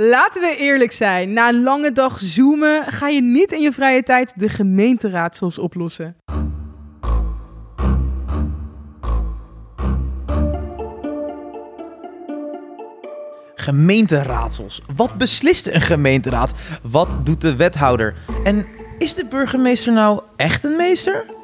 Laten we eerlijk zijn. Na een lange dag zoomen ga je niet in je vrije tijd de gemeenteraadsels oplossen. Gemeenteraadsels. Wat beslist een gemeenteraad? Wat doet de wethouder? En is de burgemeester nou echt een meester?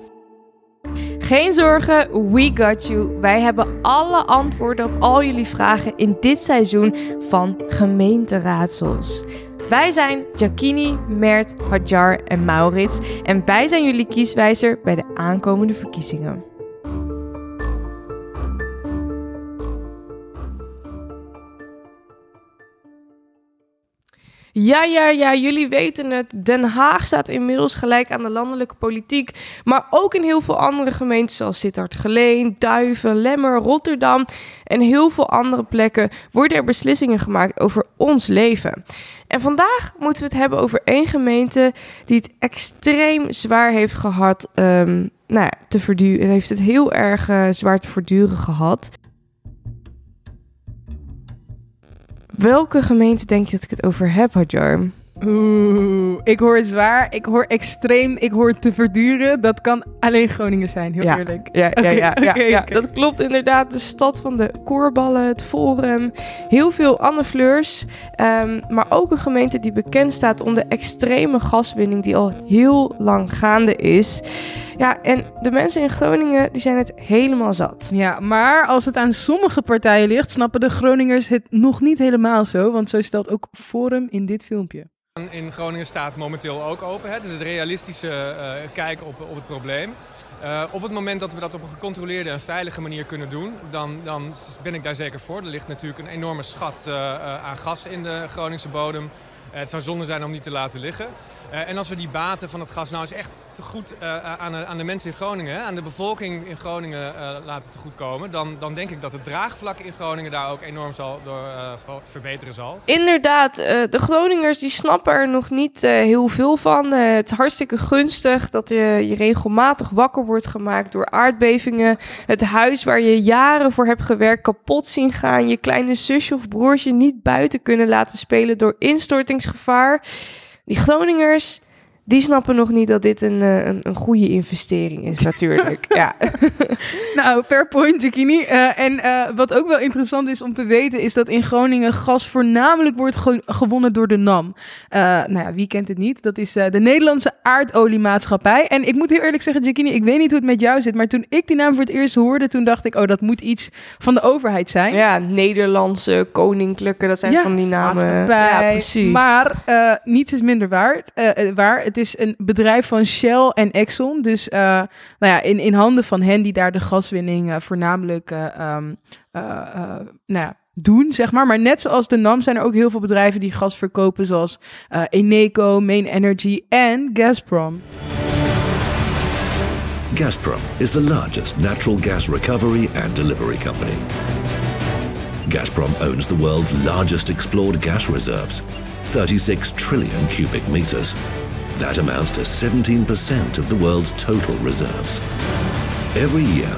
Geen zorgen, we got you. Wij hebben alle antwoorden op al jullie vragen in dit seizoen van gemeenteraadsels. Wij zijn Jacquini, Mert, Hadjar en Maurits en wij zijn jullie kieswijzer bij de aankomende verkiezingen. Ja, ja, ja, jullie weten het. Den Haag staat inmiddels gelijk aan de landelijke politiek. Maar ook in heel veel andere gemeenten zoals Sittard Geleen, Duiven, Lemmer, Rotterdam en heel veel andere plekken worden er beslissingen gemaakt over ons leven. En vandaag moeten we het hebben over één gemeente die het extreem zwaar heeft gehad. Um, nou ja, te verduren. heeft het heel erg uh, zwaar te verduren gehad. Welke gemeente denk je dat ik het over heb, Hadjar? Oeh, ik hoor zwaar, ik hoor extreem, ik hoor te verduren. Dat kan alleen Groningen zijn, heel ja, eerlijk. Ja, ja, ja, ja, okay, ja, dat klopt inderdaad. De stad van de koorballen, het forum, heel veel Anne Fleurs. Um, maar ook een gemeente die bekend staat om de extreme gaswinning die al heel lang gaande is. Ja, en de mensen in Groningen die zijn het helemaal zat. Ja, maar als het aan sommige partijen ligt, snappen de Groningers het nog niet helemaal zo. Want zo stelt ook Forum in dit filmpje. In Groningen staat momenteel ook open. Het is het realistische uh, kijk op, op het probleem. Uh, op het moment dat we dat op een gecontroleerde en veilige manier kunnen doen, dan, dan ben ik daar zeker voor. Er ligt natuurlijk een enorme schat uh, aan gas in de Groningse bodem. Het zou zonde zijn om niet te laten liggen. en als we die baten van het gas nou eens echt te goed aan, de, aan de mensen in Groningen, aan de bevolking in Groningen laten te goed komen, dan, dan denk ik dat het draagvlak in Groningen daar ook enorm zal door, verbeteren zal. Inderdaad, de Groningers die snappen er nog niet heel veel van. het is hartstikke gunstig dat je, je regelmatig wakker wordt gemaakt door aardbevingen. Het huis waar je jaren voor hebt gewerkt kapot zien gaan. Je kleine zusje of broertje niet buiten kunnen laten spelen door instortingsgevaar. Die Groningers, die snappen nog niet dat dit een, een, een goede investering is, natuurlijk. ja. nou, fair point, Jacquini. Uh, en uh, wat ook wel interessant is om te weten, is dat in Groningen gas voornamelijk wordt ge gewonnen door de NAM. Uh, nou ja, wie kent het niet? Dat is de Nederlandse aardoliemaatschappij. En ik moet heel eerlijk zeggen, Jacquini, ik weet niet hoe het met jou zit, maar toen ik die naam voor het eerst hoorde, toen dacht ik, oh, dat moet iets van de overheid zijn. Ja, Nederlandse, koninklijke, dat zijn ja, van die namen. Ja, precies. Maar niets is minder waard, waar. Het is een bedrijf van Shell en Exxon. Dus uh, nou ja, in, in handen van hen die daar de gaswinning uh, voornamelijk uh, um, nou ja, doen, zeg maar. Maar net zoals de NAM zijn er ook heel veel bedrijven die gas verkopen, zoals Eneco, Main Energy en Gazprom. Gazprom is the largest natural gas recovery and delivery company. Gazprom owns the world's largest explored gas reserves, 36 trillion cubic meters. That amounts to 17% of the world's total reserves. Every year,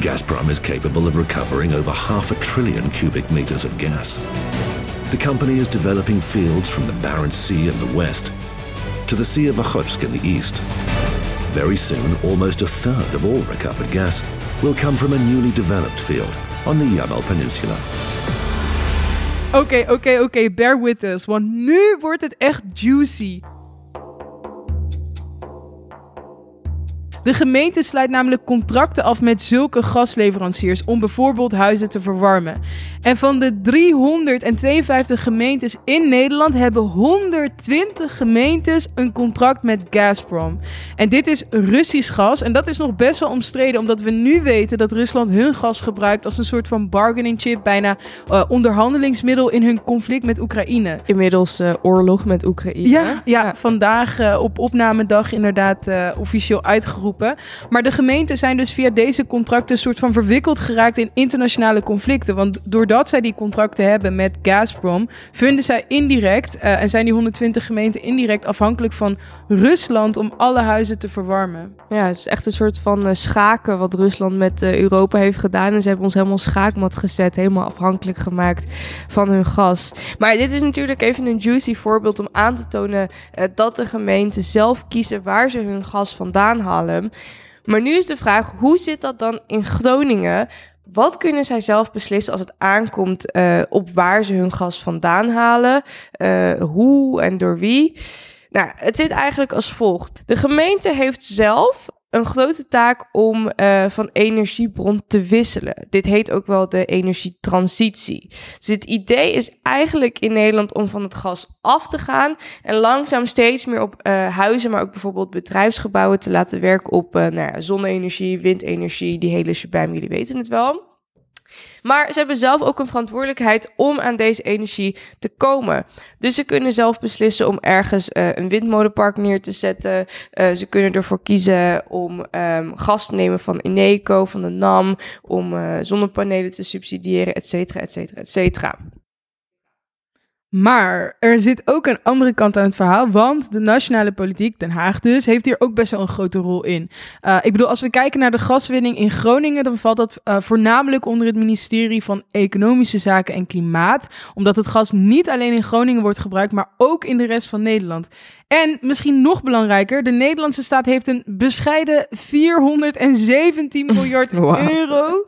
Gazprom is capable of recovering over half a trillion cubic meters of gas. The company is developing fields from the Barents Sea in the west to the Sea of Okhotsk in the east. Very soon, almost a third of all recovered gas will come from a newly developed field on the Yamal Peninsula. Oké, okay, oké, okay, oké, okay. bear with us, want nu wordt het echt juicy. De gemeente sluit namelijk contracten af met zulke gasleveranciers om bijvoorbeeld huizen te verwarmen. En van de 352 gemeentes in Nederland hebben 120 gemeentes een contract met Gazprom. En dit is Russisch gas en dat is nog best wel omstreden omdat we nu weten dat Rusland hun gas gebruikt als een soort van bargaining chip, bijna uh, onderhandelingsmiddel in hun conflict met Oekraïne. Inmiddels uh, oorlog met Oekraïne. Ja, ja, ja. vandaag uh, op opnamedag inderdaad officieel uitgeroepen Maar de gemeenten zijn dus via deze contracten een soort van verwikkeld geraakt in internationale conflicten. Want doordat zij die contracten hebben met Gazprom, vinden zij indirect, uh, en zijn die 120 gemeenten indirect afhankelijk van Rusland om alle huizen te verwarmen. Ja, het is echt een soort van uh, schaken wat Rusland met uh, Europa heeft gedaan. En ze hebben ons helemaal schaakmat gezet, helemaal afhankelijk gemaakt van hun gas. Maar dit is natuurlijk even een juicy voorbeeld om aan te tonen dat de gemeenten zelf kiezen waar ze hun gas vandaan halen. Maar nu is de vraag, hoe zit dat dan in Groningen? Wat kunnen zij zelf beslissen als het aankomt uh, op waar ze hun gas vandaan halen? Uh, hoe en door wie? Nou, het zit eigenlijk als volgt. De gemeente heeft zelf een grote taak om uh, van energiebron te wisselen. Dit heet ook wel de energietransitie. Dus het idee is eigenlijk in Nederland om van het gas af te gaan en langzaam steeds meer op uh, huizen, maar ook bijvoorbeeld bedrijfsgebouwen te laten werken op uh, nou ja, zonne-energie, windenergie, die hele shebang, jullie weten het wel. Maar ze hebben zelf ook een verantwoordelijkheid om aan deze energie te komen. Dus ze kunnen zelf beslissen om ergens uh, een windmolenpark neer te zetten. Uh, ze kunnen ervoor kiezen om um, gas te nemen van Eneco, van de NAM, om uh, zonnepanelen te subsidiëren, et cetera, et cetera, et cetera. Maar er zit ook een andere kant aan het verhaal, want de nationale politiek, Den Haag dus, heeft hier ook best wel een grote rol in. Uh, ik bedoel, als we kijken naar de gaswinning in Groningen, dan valt dat uh, voornamelijk onder het ministerie van Economische Zaken en Klimaat, omdat het gas niet alleen in Groningen wordt gebruikt, maar ook in de rest van Nederland. En misschien nog belangrijker, de Nederlandse staat heeft een bescheiden 417 miljard wow. euro.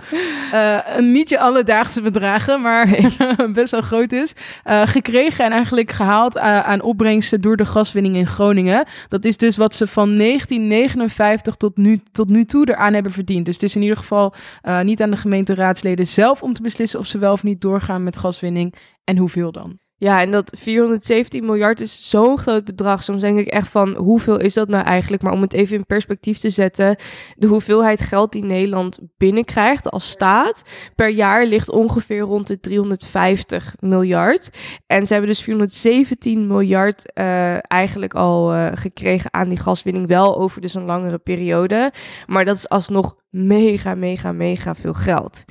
Uh, niet je alledaagse bedragen, maar best wel groot is. Uh, gekregen en eigenlijk gehaald uh, aan opbrengsten door de gaswinning in Groningen. Dat is dus wat ze van 1959 tot nu, tot nu toe eraan hebben verdiend. Dus het is in ieder geval niet aan de gemeenteraadsleden zelf om te beslissen of ze wel of niet doorgaan met gaswinning en hoeveel dan. Ja, en dat 417 miljard is zo'n groot bedrag. Soms denk ik echt van, hoeveel is dat nou eigenlijk? Maar om het even in perspectief te zetten, de hoeveelheid geld die Nederland binnenkrijgt als staat per jaar ligt ongeveer rond de 350 miljard. En ze hebben dus 417 miljard uh, eigenlijk al uh, gekregen aan die gaswinning, wel over dus een langere periode. Maar dat is alsnog mega, mega, mega veel geld.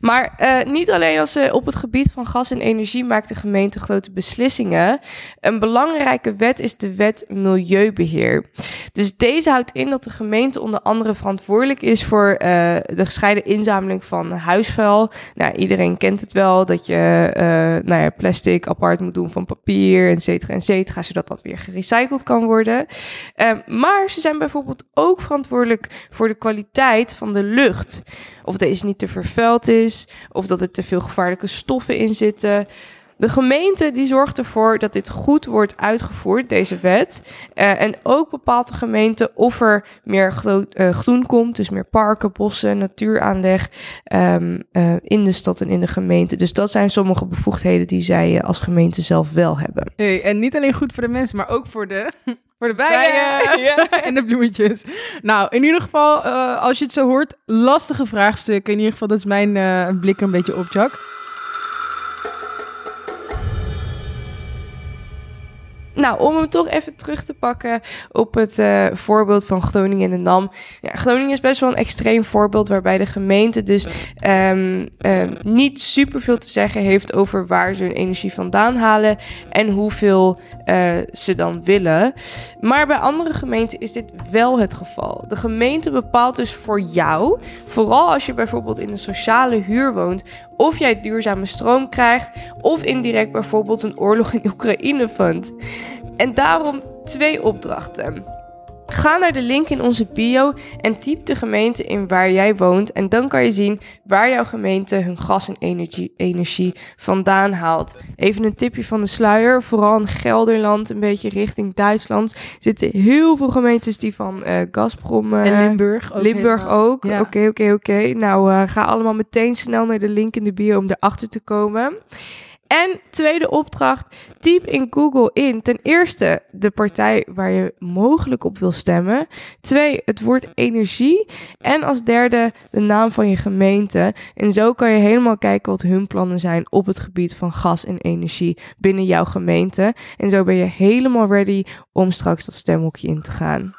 Maar uh, niet alleen als ze op het gebied van gas en energie maakt de gemeente grote beslissingen. Een belangrijke wet is de wet Milieubeheer. Dus deze houdt in dat de gemeente onder andere verantwoordelijk is voor uh, de gescheiden inzameling van huisvuil. Nou, iedereen kent het wel dat je uh, nou ja, plastic apart moet doen van papier, et cetera, et cetera, zodat dat weer gerecycled kan worden. maar ze zijn bijvoorbeeld ook verantwoordelijk voor de kwaliteit van van de lucht. Of deze niet te vervuild is, of dat er te veel gevaarlijke stoffen in zitten. De gemeente die zorgt ervoor dat dit goed wordt uitgevoerd, deze wet. Uh, en ook bepaalt de gemeente of er meer gro uh, groen komt, dus meer parken, bossen, natuuraanleg um, uh, in de stad en in de gemeente. Dus dat zijn sommige bevoegdheden die zij als gemeente zelf wel hebben. Hey, en niet alleen goed voor de mensen, maar ook voor de voor de bijen. En de bloemetjes. Nou, in ieder geval, uh, als je het zo hoort, lastige vraagstukken. In ieder geval, dat is mijn uh, blik een beetje op, Jack. Nou, om hem toch even terug te pakken op het uh, voorbeeld van Groningen en de NAM. Ja, Groningen is best wel een extreem voorbeeld waarbij de gemeente dus um, um, niet superveel te zeggen heeft over waar ze hun energie vandaan halen en hoeveel uh, ze dan willen. Maar bij andere gemeenten is dit wel het geval. De gemeente bepaalt dus voor jou, vooral als je bijvoorbeeld in een sociale huur woont, of jij duurzame stroom krijgt, of indirect bijvoorbeeld een oorlog in Oekraïne vindt. En daarom twee opdrachten. Ga naar de link in onze bio en typ de gemeente in waar jij woont. En dan kan je zien waar jouw gemeente hun gas en energie, energie vandaan haalt. Even een tipje van de sluier. Vooral in Gelderland, een beetje richting Duitsland, zitten heel veel gemeentes die van uh, Gazprom... Uh, en Limburg ook. Limburg ook. Oké, oké, oké. Nou, uh, ga allemaal meteen snel naar de link in de bio om erachter te komen. En tweede opdracht, typ in Google in ten eerste de partij waar je mogelijk op wil stemmen. Twee, het woord energie. En als derde de naam van je gemeente. En zo kan je helemaal kijken wat hun plannen zijn op het gebied van gas en energie binnen jouw gemeente. En zo ben je helemaal ready om straks dat stemhokje in te gaan.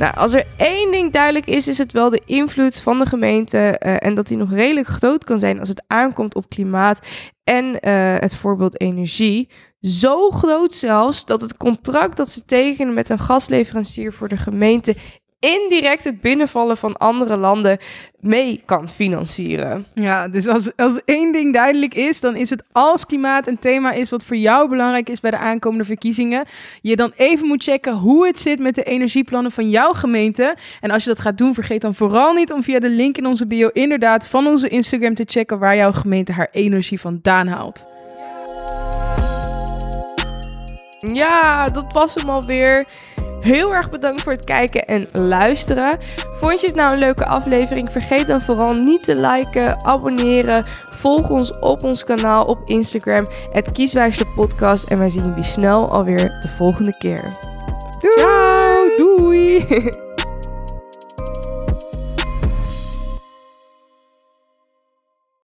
Nou, als er één ding duidelijk is, is het wel de invloed van de gemeente eh, en dat die nog redelijk groot kan zijn als het aankomt op klimaat en eh, het voorbeeld energie. Zo groot zelfs dat het contract dat ze tekenen met een gasleverancier voor de gemeente indirect het binnenvallen van andere landen mee kan financieren. Ja, dus als, als één ding duidelijk is, dan is het als klimaat een thema is wat voor jou belangrijk is bij de aankomende verkiezingen, je dan even moet checken hoe het zit met de energieplannen van jouw gemeente. En als je dat gaat doen, vergeet dan vooral niet om via de link in onze bio inderdaad van onze Instagram te checken waar jouw gemeente haar energie vandaan haalt. Ja, dat was hem alweer. Heel erg bedankt voor het kijken en luisteren. Vond je het nou een leuke aflevering? Vergeet dan vooral niet te liken, abonneren. Volg ons op ons kanaal op Instagram, het Kieswijze Podcast. En wij zien jullie snel alweer de volgende keer. Doei! Ciao, doei!